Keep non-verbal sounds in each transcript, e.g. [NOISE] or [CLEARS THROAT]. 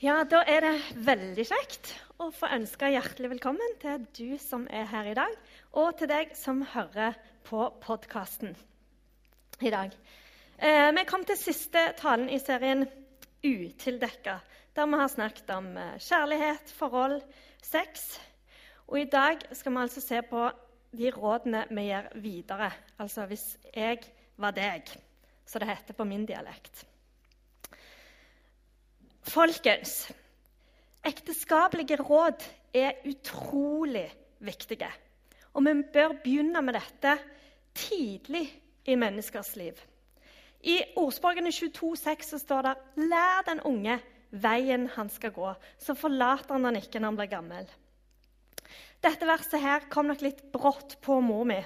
Ja, da er det veldig kjekt å få ønske hjertelig velkommen til du som er her i dag, og til deg som hører på podkasten i dag. Eh, vi kom til siste talen i serien Utildekka, der vi har snakket om eh, kjærlighet, forhold, sex. Og i dag skal vi altså se på de rådene vi gir videre. Altså hvis jeg var deg, som det heter på min dialekt. Folkens, ekteskapelige råd er utrolig viktige. Og vi bør begynne med dette tidlig i menneskers liv. I Ordspråkene 22,6 står det 'Lær den unge veien han skal gå, så forlater han den ikke når han blir gammel'. Dette verset her kom nok litt brått på mor mi.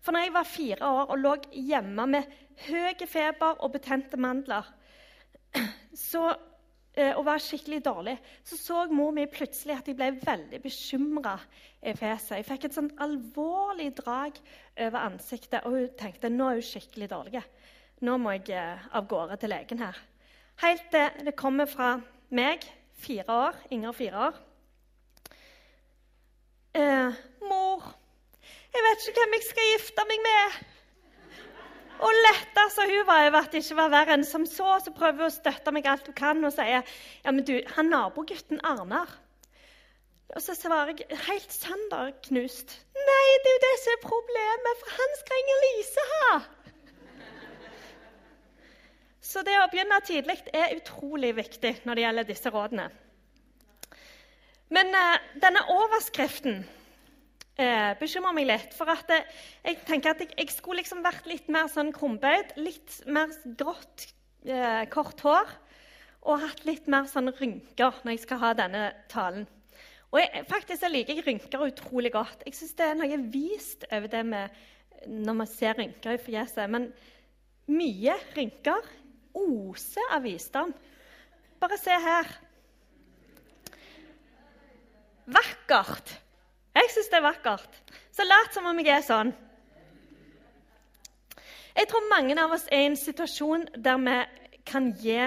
For når jeg var fire år og lå hjemme med høy feber og betente mandler, så og var skikkelig dårlig, så så mor mi plutselig at jeg ble veldig bekymra i fjeset. Jeg fikk et sånn alvorlig drag over ansiktet, og hun tenkte nå er hun skikkelig dårlig. Nå må jeg eh, av gårde til legen her. Helt til det kommer fra meg, fire år, Inger fire år. Eh, 'Mor, jeg vet ikke hvem jeg skal gifte meg med.' Og letta som hun var over at det ikke var verre enn som så, så prøver hun å støtte meg alt hun kan og sier ja, men du, han nabogutten Arnar Og så svarer jeg helt sanderknust Nei, det er jo det som er problemet, for han skal Inger-Lise ha. Så det å begynne tidlig er utrolig viktig når det gjelder disse rådene. Men uh, denne overskriften eh, bekymrer meg litt. For at jeg tenker at jeg, jeg, skulle liksom vært litt mer sånn krumbøyd, litt mer grått, eh, kort hår. Og hatt litt mer sånn rynker når jeg skal ha denne talen. Og jeg, faktisk jeg liker jeg rynker utrolig godt. Jeg syns det er noe vist over det med når man ser rynker i fjeset. Men mye rynker oser av visdom. Bare se her. Vakkert. Jeg syns det er vakkert. Så lat som om jeg er sånn. Jeg tror mange av oss er i en situasjon der vi kan gi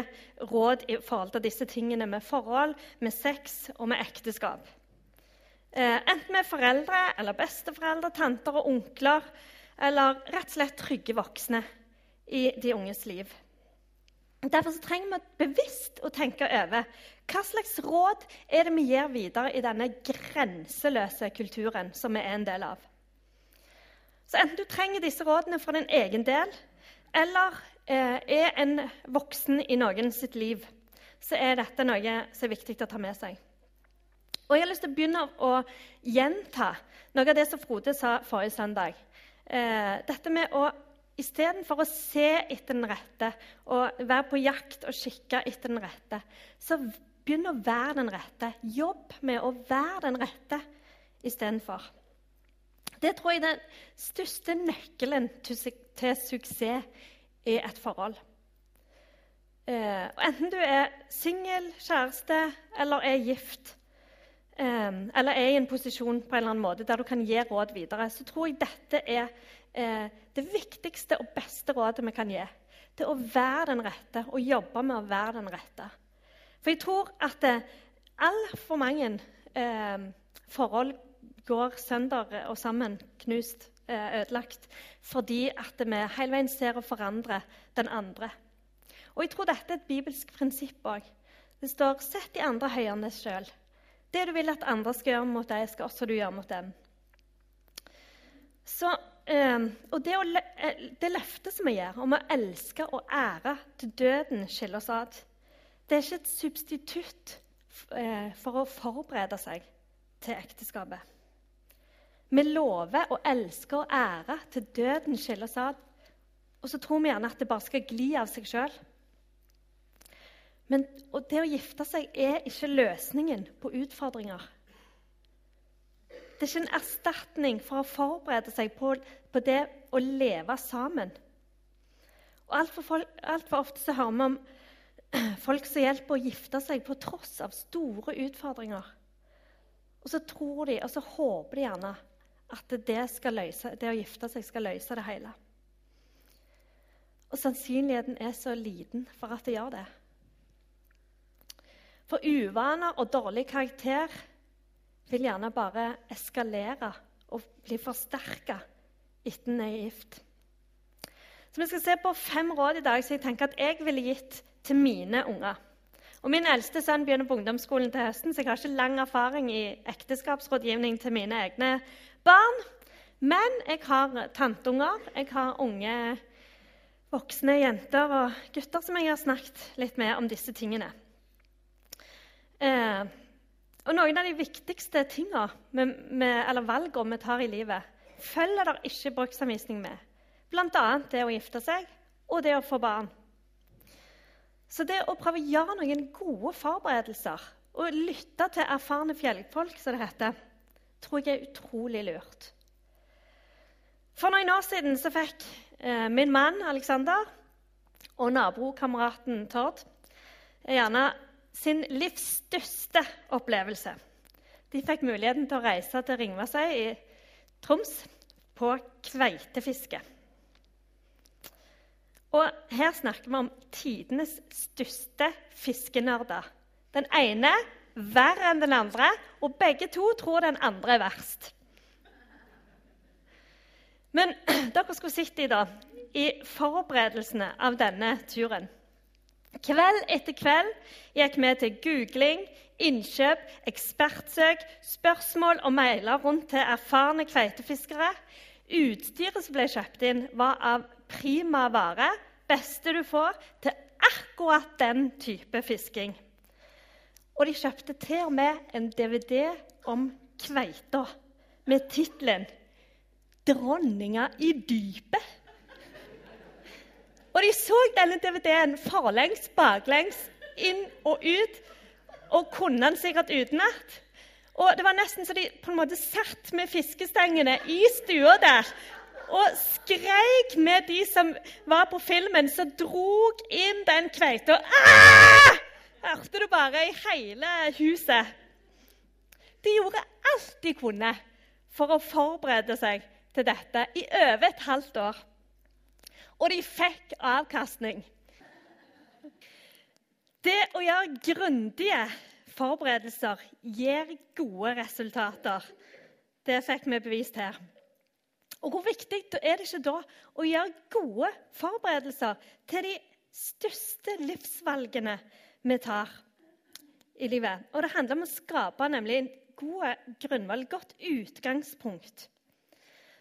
råd i forhold til disse tingene med forhold, med sex og med ekteskap. Eh, enten med foreldre eller besteforeldre, tanter og onkler, eller rett og slett trygge voksne i de unges liv. Derfor trenger vi bevisst å tenke over hva slags råd er det vi gir videre i denne grenseløse kulturen som vi er en del av. Så Enten du trenger disse rådene for din egen del, eller eh, er en voksen i noen sitt liv, så er dette noe som er viktig å ta med seg. Og Jeg har lyst til å begynne å gjenta noe av det som Frode sa forrige søndag. Eh, dette med å Istedenfor å se etter den rette og være på jakt og kikke etter den rette, så begynn å være den rette. Jobb med å være den rette istedenfor. Det tror jeg er den største nøkkelen til, til suksess i et forhold. Eh, enten du er singel, kjæreste eller er gift, eh, eller er i en posisjon på en eller annen måte der du kan gi råd videre, så tror jeg dette er det viktigste og beste rådet vi kan gi. Det er å være den rette og jobbe med å være den rette. For jeg tror at eh, altfor mange eh, forhold går sønder og sammen, knust, eh, ødelagt, fordi at vi hele veien ser og forandrer den andre. Og jeg tror dette er et bibelsk prinsipp òg. Det står 'sett de andre høyere enn deg sjøl'. Det du vil at andre skal gjøre mot deg, skal også du gjøre mot dem. Så Ehm, og det, å, eh, det løftet som vi gjør om å elske og ære til døden skiller oss ad, det er ikke et substitutt eh, for å forberede seg til ekteskapet. Vi lover å elske og ære til døden skiller oss ad. Og så tror vi gjerne at det bare skal gli av seg sjøl. Men det å gifte seg er ikke løsningen på utfordringer. Det er ikke en erstatning for å forberede seg på, på det å leve sammen. Og Altfor alt for ofte så hører vi om [CLEARS THROAT] folk som hjelper å gifte seg på tross av store utfordringer. Og så tror de, og så håper de gjerne at det, løse, det å gifte seg skal løse det hele. Og sannsynligheten er så liten for at det gjør det. For uvaner og dårlig karakter vil gjerne bare eskalere og bli forsterka etter en er gift. Så Vi skal se på fem råd i dag som jeg tenker at jeg ville gitt til mine unger. Og Min eldste sønn begynner på ungdomsskolen til høsten, så jeg har ikke lang erfaring i ekteskapsrådgivning til mine egne barn. Men jeg har tanteunger, jeg har unge voksne jenter og gutter som jeg har snakket litt med om disse tingene. Eh, og Noen av de viktigste tingene med, med, eller valgene vi tar i livet, følger der ikke bruksanvisning med. Bl.a. det å gifte seg og det å få barn. Så det å prøve å gjøre noen gode forberedelser og lytte til erfarne fjellfolk, som det heter, tror jeg er utrolig lurt. For noen år siden så fikk eh, min mann Alexander og nabokameraten Tord gjerne sin livs største opplevelse. De fikk muligheten til å reise til Ringvassøy i Troms på kveitefiske. Og her snakker vi om tidenes største fiskenerder. Den ene verre enn den andre, og begge to tror den andre er verst. Men [CLEARS THROAT] dere skulle sett dem i forberedelsene av denne turen. Kveld etter kveld gikk vi til googling, innkjøp, ekspertsøk, spørsmål og mailer rundt til erfarne kveitefiskere. Utstyret som ble kjøpt inn, var av prima vare, beste du får, til akkurat den type fisking. Og de kjøpte til og med en DVD om kveita med tittelen 'Dronninga i dypet'. Og de så denne DVD-en forlengs, baklengs, inn og ut. Og kunne den sikkert utenat. Og det var nesten så de på en måte satt med fiskestengene i stua der og skreik med de som var på filmen, som drog inn den kveita. Ah! Hørte du bare i hele huset. De gjorde alt de kunne for å forberede seg til dette i over et halvt år og de fikk avkastning. Det å gjøre grundige forberedelser gir gode resultater. Det fikk vi bevist her. Og Hvor viktig er det ikke da å gjøre gode forberedelser til de største livsvalgene vi tar i livet? Og Det handler om å skape nemlig en god grunnvalg, godt utgangspunkt.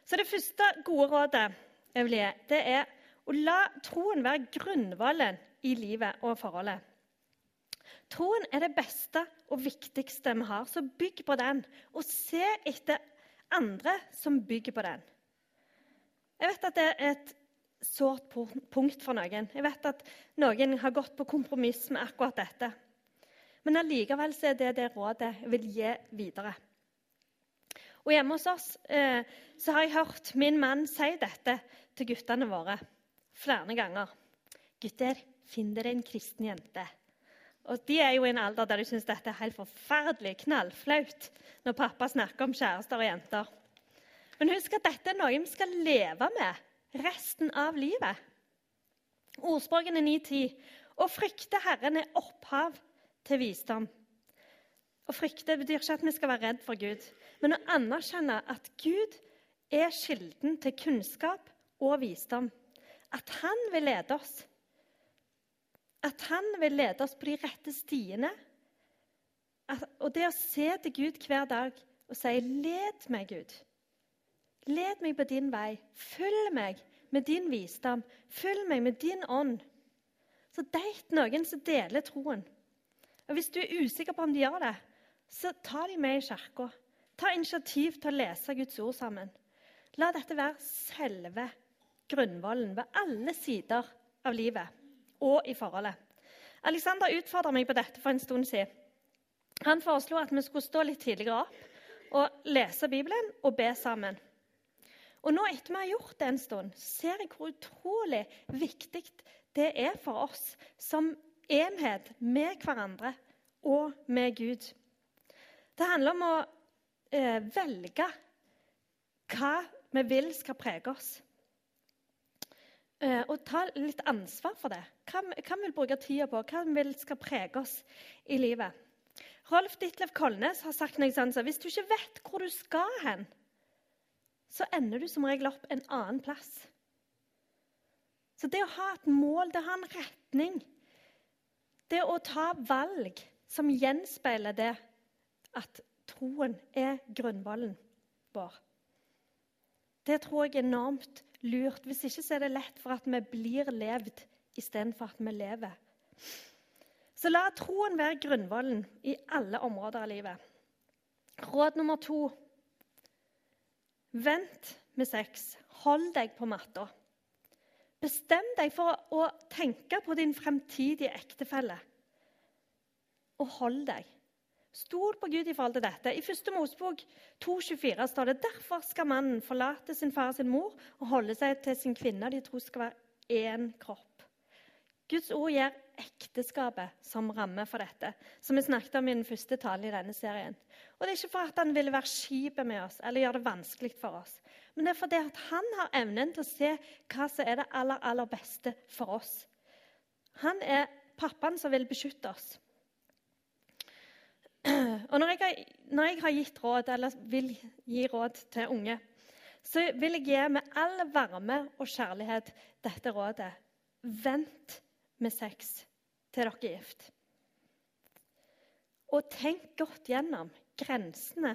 Så Det første gode rådet jeg vil gi, det er og la troen være grunnvollen i livet og forholdet. Troen er det beste og viktigste vi har, så bygg på den. Og se etter andre som bygger på den. Jeg vet at det er et sårt punkt for noen. Jeg vet at noen har gått på kompromiss med akkurat dette. Men allikevel er det det rådet jeg vil gi videre. Og Hjemme hos oss eh, så har jeg hørt min mann si dette til guttene våre flere ganger. 'Gutter, finn dere en kristen jente.' Og De er jo i en alder der de syns dette er helt forferdelig knallflaut når pappa snakker om kjærester og jenter. Men husk at dette er noe vi skal leve med resten av livet. Ordspråkene 9.10.: Å frykte Herren er opphav til visdom. Å frykte betyr ikke at vi skal være redd for Gud, men å anerkjenne at Gud er kilden til kunnskap og visdom at han vil lede oss. At han vil lede oss på de rette stiene. og det å se til Gud hver dag og si 'Led meg, Gud'. Led meg på din vei. Følg meg med din visdom. Følg meg med din ånd. Så date noen som deler troen. Og Hvis du er usikker på om de gjør det, så ta de med i kirka. Ta initiativ til å lese Guds ord sammen. La dette være selve grunnvollen ved alle sider av livet og i forholdet. Alexander utfordra meg på dette for en stund siden. Han foreslo at vi skulle stå litt tidligere opp og lese Bibelen og be sammen. Og nå etter vi har gjort det en stund, ser jeg hvor utrolig viktig det er for oss som enhet med hverandre og med Gud. Det handler om å eh, velge hva vi vil skal prege oss. Eh, og ta litt ansvar for det. Hva, vi vil bruke tida på, hva vi skal prege oss i livet. Rolf Ditlev Kolnes har sagt noe sånt hvis du ikke vet hvor du skal hen, så ender du som regel opp en annen plass. Så det å ha et mål, det å ha en retning, det å ta valg som gjenspeiler det at troen er grunnvollen vår, det tror jeg er enormt lurt. Hvis ikke så er det lett for at vi blir levd istedenfor at vi lever. Så la troen være grunnvollen i alle områder av livet. Råd nummer to Vent med sex. Hold deg på matta. Bestem deg for å tenke på din fremtidige ektefelle. Og hold deg. Stol på Gud i forhold til dette. I 1. Mosebok 2,24 står det derfor skal mannen forlate sin far og sin mor og holde seg til sin kvinne. De to skal være én kropp. Guds ord gir ekteskapet som ramme for dette, som vi snakket om i den første talen i denne serien. Og Det er ikke for at han ville være skipet med oss eller gjøre det vanskelig for oss. Men det er fordi han har evnen til å se hva som er det aller, aller beste for oss. Han er pappaen som vil beskytte oss. [CLEARS THROAT] Og når jeg, har, når jeg har gitt råd, eller vil gi råd til unge, så vil jeg gi med all varme og kjærlighet dette rådet. Vent med sex til dere er gift. Og tenk godt gjennom grensene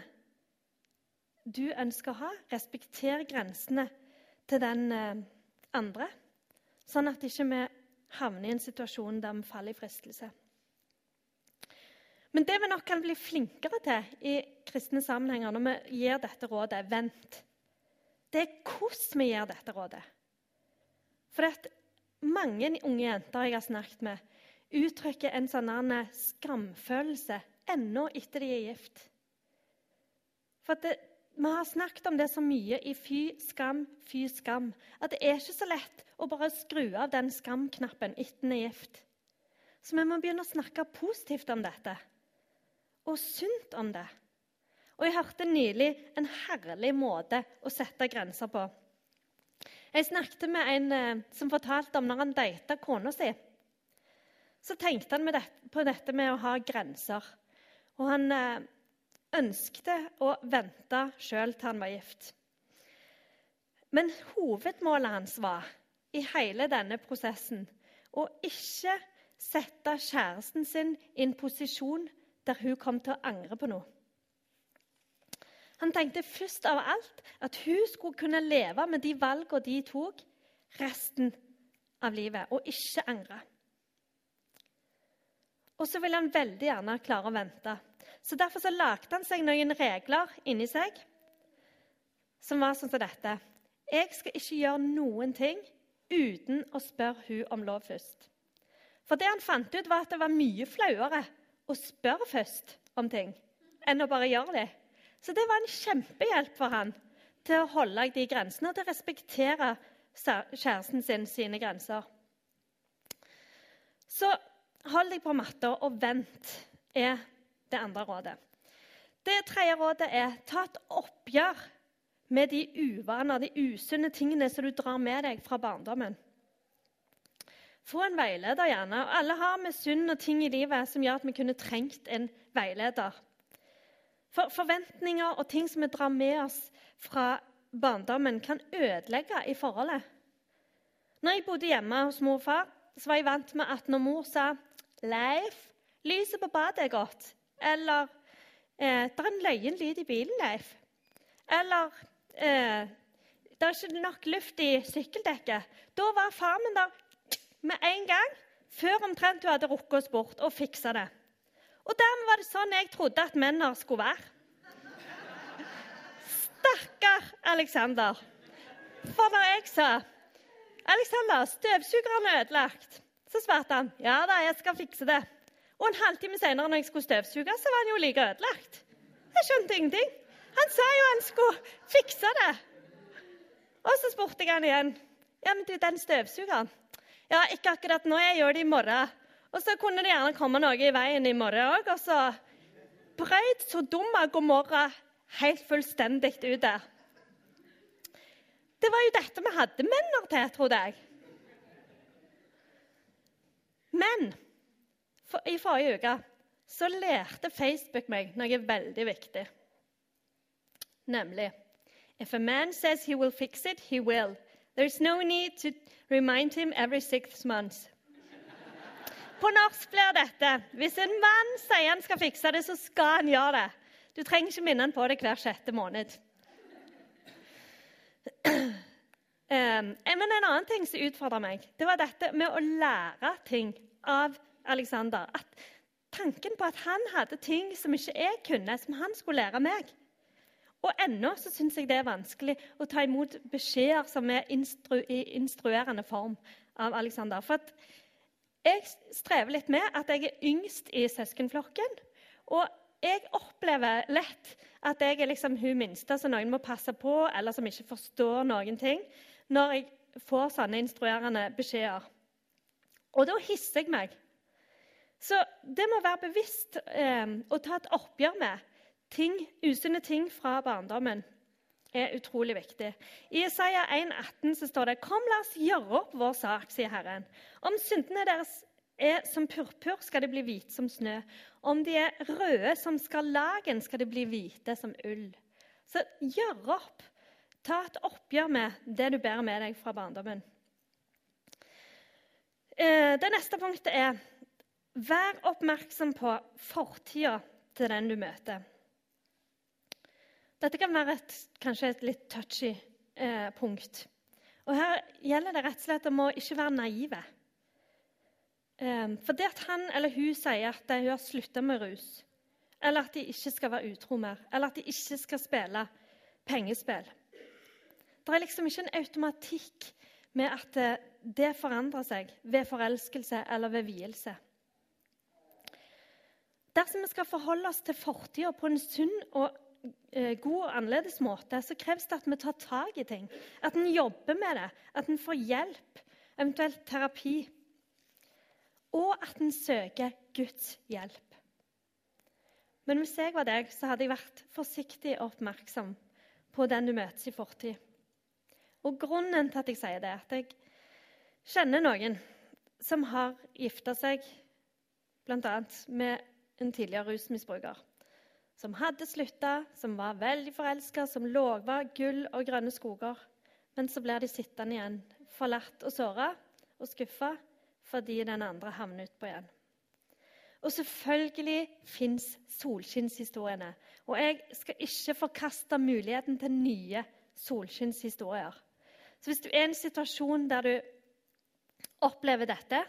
du ønsker å ha. Respekter grensene til den eh, andre, sånn at ikke vi havner i en situasjon der vi faller i fristelse. Men det vi nok kan bli flinkere til i kristne sammenhenger når vi gir dette rådet, vent, det er hvordan vi gir dette rådet. For det mange unge jenter jeg har snakket med, uttrykker en sånn skamfølelse ennå etter de er gift. For det, Vi har snakket om det så mye i Fy skam, fy skam, at det er ikke så lett å bare skru av den skamknappen etter en er gift. Så vi må begynne å snakke positivt om dette, og sunt om det. Og Jeg hørte nylig en herlig måte å sette grenser på. Jeg snakket med en eh, som fortalte om når han data kona si. Så tenkte han på dette med å ha grenser. Og han eh, ønskte å vente sjøl til han var gift. Men hovedmålet hans var i hele denne prosessen å ikke sette kjæresten sin i en posisjon der hun kom til å angre på noe. Han tenkte først av alt at hun skulle kunne leve med de valgene de tok, resten av livet, og ikke angre. Og så ville han veldig gjerne klare å vente. Så Derfor så lagde han seg noen regler inni seg som var sånn som dette. Jeg skal ikke gjøre noen ting uten å spørre hun om lov først. For det han fant ut, var at det var mye flauere å spørre først om ting enn å bare gjøre det. Så det var en kjempehjelp for han til å holde de grensene og til å respektere kjæresten sin sine grenser. Så hold deg på matta og vent, er det andre rådet. Det tredje rådet er ta et oppgjør med de uvaner, de usunne tingene som du drar med deg fra barndommen. Få en veileder, gjerne. Og Alle har med sunn og ting i livet som gjør at vi kunne trengt en veileder. For forventninger og ting som vi drar med oss fra barndommen, kan ødelegge i forholdet. Når jeg bodde hjemme hos mor og far, så var jeg vant med at når mor sa 'Leif, lyset på badet er godt', eller eh, 'Det er en løyen lyd i bilen, Leif', eller eh, 'Det er ikke nok luft i sykkeldekket', da var far min der med en gang, før omtrent du hadde rukket oss bort, og fiksa det. Og dermed var det sånn jeg trodde at menner skulle være. Stakkar Alexander. For når jeg sa 'Alexander, støvsugeren er ødelagt', så svarte han 'Ja da, jeg skal fikse det'. Og en halvtime senere når jeg skulle støvsuge, så var han jo like ødelagt. Jeg skjønte ingenting. Han sa jo han skulle fikse det. Og så spurte jeg han igjen. 'Ja, men du, den støvsugeren?' 'Ja, ikke akkurat nå. Jeg gjør det i morgen.' Og så kunne det gjerne komme noe i veien i morgen òg. Og så dumme, går morgen helt fullstendig ut der. Det var jo dette vi hadde menner til, trodde jeg. Men for, i forrige uke så lærte Facebook meg noe veldig viktig. Nemlig If a man says he will fix it, he will. There's no need to remind him every six months. På norsk blir dette hvis en mann sier han skal fikse det, så skal han gjøre det. Du trenger ikke minne han på det hver sjette måned. [CLEARS THROAT] Um, men en annen ting som utfordra meg, det var dette med å lære ting av Alexander. Tanken på at han hadde ting som ikke jeg kunne, som han skulle lære meg. Og ennå så syns jeg det er vanskelig å ta imot beskjeder som er instru i instruerende form av Alexander. For jeg strever litt med at jeg er yngst i søskenflokken. Og jeg opplever lett at jeg er liksom hun minste som noen må passe på, eller som ikke forstår noen ting, når jeg får sånne instruerende beskjeder. Og da hisser jeg meg. Så det må være bevisst eh, å ta et oppgjør med ting, usunne ting fra barndommen er utrolig viktig. I Isaiah 1,18 står det Kom, la oss gjøre opp vår sak, sier Herren. Om syndene deres er som purpur, skal de bli hvite som snø. Om de er røde som skarlagen, skal de bli hvite som ull. Så gjør opp. Ta et oppgjør med det du bærer med deg fra barndommen. Eh, det neste punktet er vær oppmerksom på fortida til den du møter. Dette kan være et, kanskje et litt touchy eh, punkt. Og Her gjelder det rett og slett om å ikke være naive. Eh, for det at han eller hun sier at hun har slutta med rus, eller at de ikke skal være utro mer, eller at de ikke skal spille pengespill Det er liksom ikke en automatikk med at eh, det forandrer seg ved forelskelse eller ved vielse. Dersom vi skal forholde oss til fortida på en sunn og god og annerledes måte, så kreves det at vi tar tak i ting. At en jobber med det, at en får hjelp, eventuelt terapi. Og at en søker Guds hjelp. Men hvis jeg var deg, så hadde jeg vært forsiktig og oppmerksom på den du møtes i fortid. Og grunnen til at jeg sier det, er at jeg kjenner noen som har gifta seg bl.a. med en tidligere rusmisbruker som hadde slutta, som var veldig forelska, som lova gull og grønne skoger. Men så blir de sittende igjen, forlatt og såra og skuffa fordi den andre havner utpå igjen. Og selvfølgelig fins solskinnshistoriene. Og jeg skal ikke forkaste muligheten til nye solskinnshistorier. Så hvis du er i en situasjon der du opplever dette,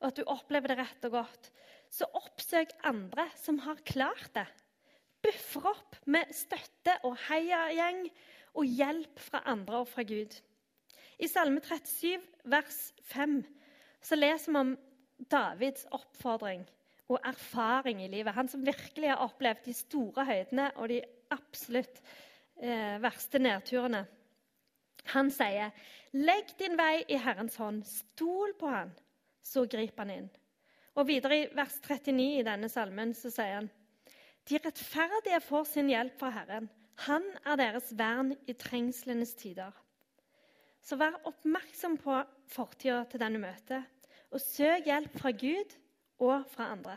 og at du opplever det rett og godt, så oppsøk andre som har klart det buffer opp med støtte og heiagjeng og hjelp fra andre og fra Gud. I Salme 37, vers 5, så leser vi om Davids oppfordring og erfaring i livet. Han som virkelig har opplevd de store høydene og de absolutt eh, verste nedturene. Han sier, 'Legg din vei i Herrens hånd. Stol på Han, så griper Han inn.' Og videre i vers 39 i denne salmen så sier han, de rettferdige får sin hjelp fra Herren. Han er deres vern i trengslenes tider. Så vær oppmerksom på fortida til denne møtet, og søk hjelp fra Gud og fra andre.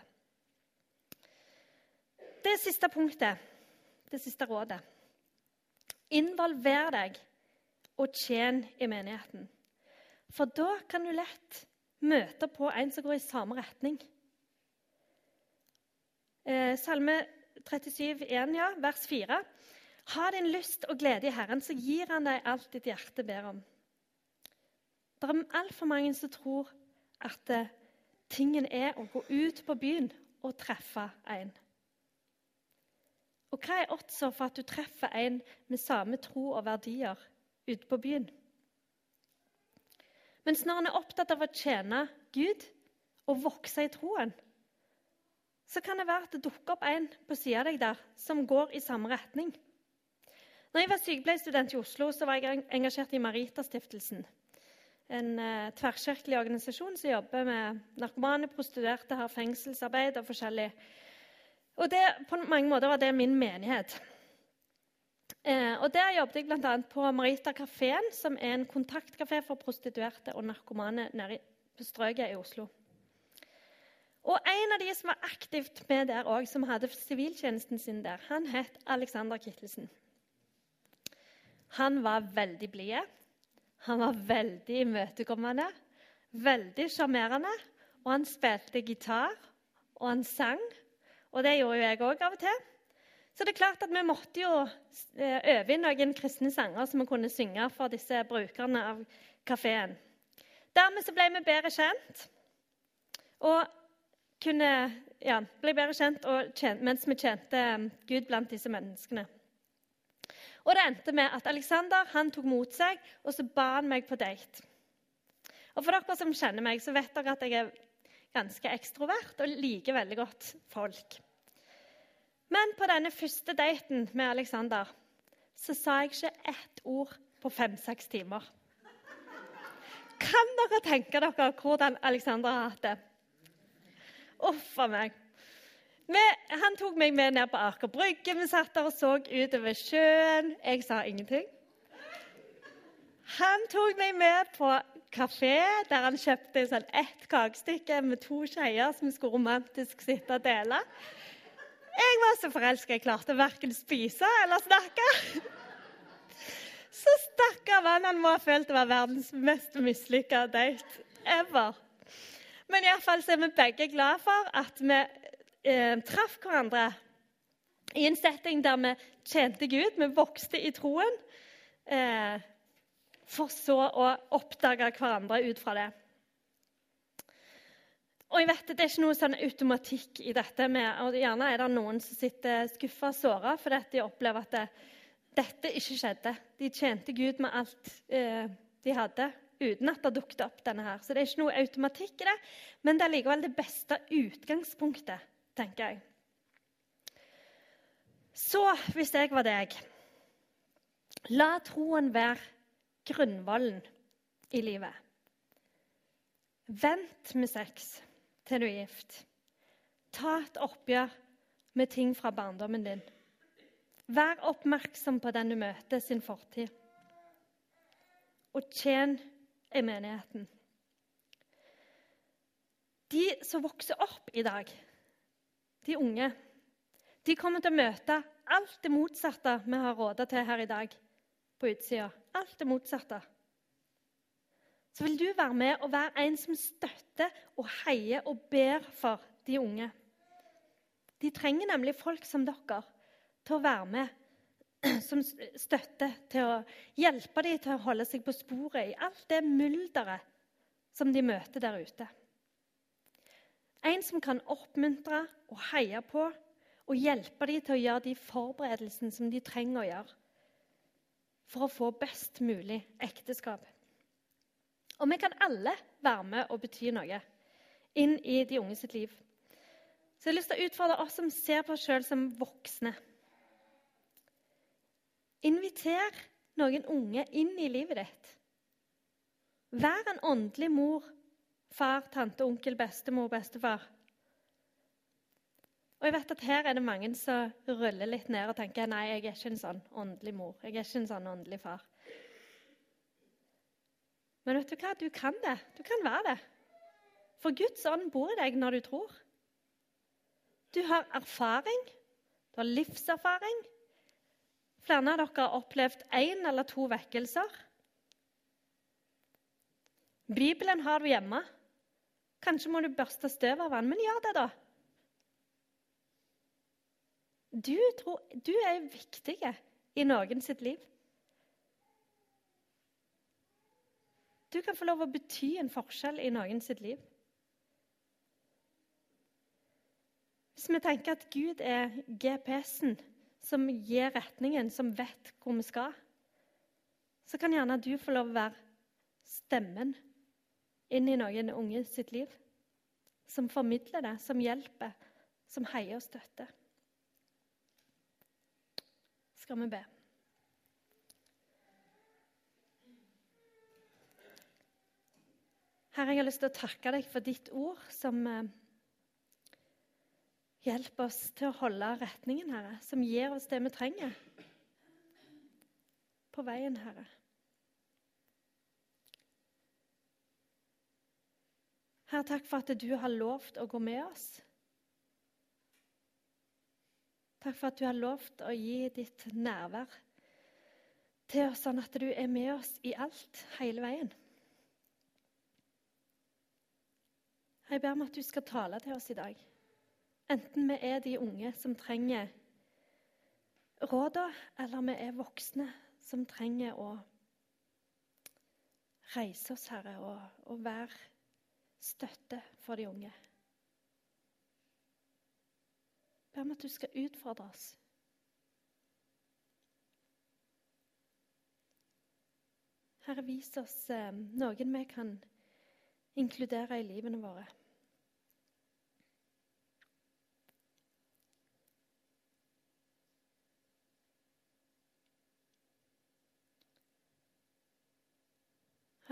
Det siste punktet, det siste rådet Involver deg og tjen i menigheten. For da kan du lett møte på en som går i samme retning. Eh, salme 37, 1, ja, vers 4. Ha din lyst og glede i Herren, så gir han deg alt ditt hjerte ber om. Det er altfor mange som tror at eh, tingen er å gå ut på byen og treffe en. Og hva er oddsa for at du treffer en med samme tro og verdier ute på byen? Mens når en er opptatt av å tjene Gud og vokse i troen, så kan det være at det dukker opp en på sida av deg der som går i samme retning. Når jeg var sykepleierstudent i Oslo, så var jeg engasjert i Maritastiftelsen. En eh, tverrkirkelig organisasjon som jobber med narkomane, prostituerte, har fengselsarbeid og forskjellig. Og det, på mange måter var det min menighet. Eh, og Der jobbet jeg bl.a. på Marita kafeen, som er en kontaktkafé for prostituerte og narkomane nede på Strøket i Oslo. Og En av de som var aktivt med der òg, som hadde siviltjenesten sin der, han het Alexander Kittelsen. Han var veldig blid. Han var veldig imøtekommende, veldig sjarmerende. Og han spilte gitar, og han sang. Og det gjorde jo jeg òg av og til. Så det er klart at vi måtte jo eh, øve inn noen kristne sanger som vi kunne synge for disse brukerne av kafeen. Dermed så ble vi bedre kjent. Og kunne ja, bli bedre kjent tjent, mens vi tjente eh, Gud blant disse menneskene. Og Det endte med at Alexander tok mot seg, og så ba han meg på date. Og For dere som kjenner meg, så vet dere at jeg er ganske ekstrovert og liker veldig godt folk. Men på denne første daten med Alexander så sa jeg ikke ett ord på fem-seks timer. Kan dere tenke dere hvordan Alexander har hatt det? Uff a meg. Vi, han tok meg med ned på Aker Brygge. Vi satt der og så utover sjøen. Jeg sa ingenting. Han tok meg med på kafé, der han kjøpte sånn ett kakestykke med to skeier som vi skulle romantisk sitte og dele. Jeg var så forelska jeg klarte verken spise eller snakke. Så stakkar mann, han må ha følt det var verdens mest mislykka date ever. Men iallfall er vi begge glad for at vi eh, traff hverandre i en setting der vi tjente Gud, vi vokste i troen. Eh, for så å oppdage hverandre ut fra det. Og jeg vet Det er ikke noe sånn automatikk i dette. med, og Gjerne er det noen som sitter skuffa og såra fordi de opplever at det, dette ikke skjedde. De tjente Gud med alt eh, de hadde, uten at det dukket opp denne her. Så det er ikke noe automatikk i det, men det er likevel det beste utgangspunktet, tenker jeg. Så, hvis jeg var deg La troen være grunnvollen i livet. Vent med sex til du er gift. Ta et oppgjør med ting fra barndommen din. Vær oppmerksom på den du møter, sin fortid. Og tjen i menigheten. De som vokser opp i dag, de unge, de kommer til å møte alt det motsatte vi har råda til her i dag på utsida. Alt det motsatte så vil du være med og være en som støtter og heier og ber for de unge. De trenger nemlig folk som dere til å være med [CLEARS THROAT] som støtte, til å hjelpe dem til å holde seg på sporet i alt det mylderet som de møter der ute. En som kan oppmuntre og heie på og hjelpe dem til å gjøre de forberedelsene som de trenger å gjøre for å få best mulig ekteskap. Og vi kan alle være med og bety noe inn i de unge sitt liv. Så jeg har lyst til å utfordre oss som ser på oss sjøl som voksne. Inviter noen unge inn i livet ditt. Vær en åndelig mor, far, tante, onkel, bestemor, bestefar. Og jeg vet at Her er det mange som ruller litt ned og tenker nei, jeg er ikke en sånn åndelig mor. jeg er ikke en sånn åndelig far. Men vet du hva? Du kan det. Du kan være det. For Guds ånd bor i deg når du tror. Du har erfaring. Du har livserfaring. Flere av dere har opplevd én eller to vekkelser. Bibelen har du hjemme. Kanskje må du børste støv av den, men gjør det, da. Du, tror, du er viktig i noen sitt liv. Du kan få lov å bety en forskjell i noen sitt liv. Hvis vi tenker at Gud er GPS-en som gir retningen, som vet hvor vi skal, så kan gjerne du få lov å være stemmen inn i noen unge sitt liv. Som formidler det, som hjelper, som heier og støtter. Skal vi be? Jeg har lyst til å takke deg for ditt ord, som hjelper oss til å holde retningen, Herre. Som gir oss det vi trenger på veien, Herre. Herre, takk for at du har lovt å gå med oss. Takk for at du har lovt å gi ditt nærvær til oss, sånn at du er med oss i alt, hele veien. Jeg ber om at du skal tale til oss i dag. Enten vi er de unge som trenger råda, eller vi er voksne som trenger å reise oss, Herre, og, og være støtte for de unge. Jeg ber om at du skal utfordre oss. Herre, vis oss eh, noen vi kan inkludere i livene våre.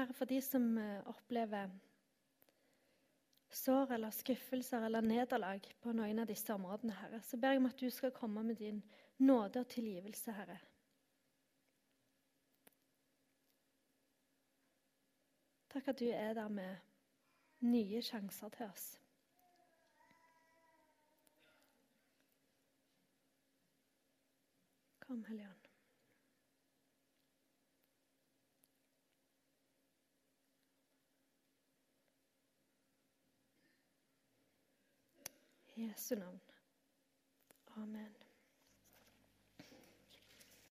Herre, for de som eh, opplever sår eller skuffelser eller nederlag på noen av disse områdene, Herre, så ber jeg om at du skal komme med din nåde og tilgivelse, Herre. Takk at du er der med nye sjanser til oss. Kom, Hellige Jesu navn. Amen.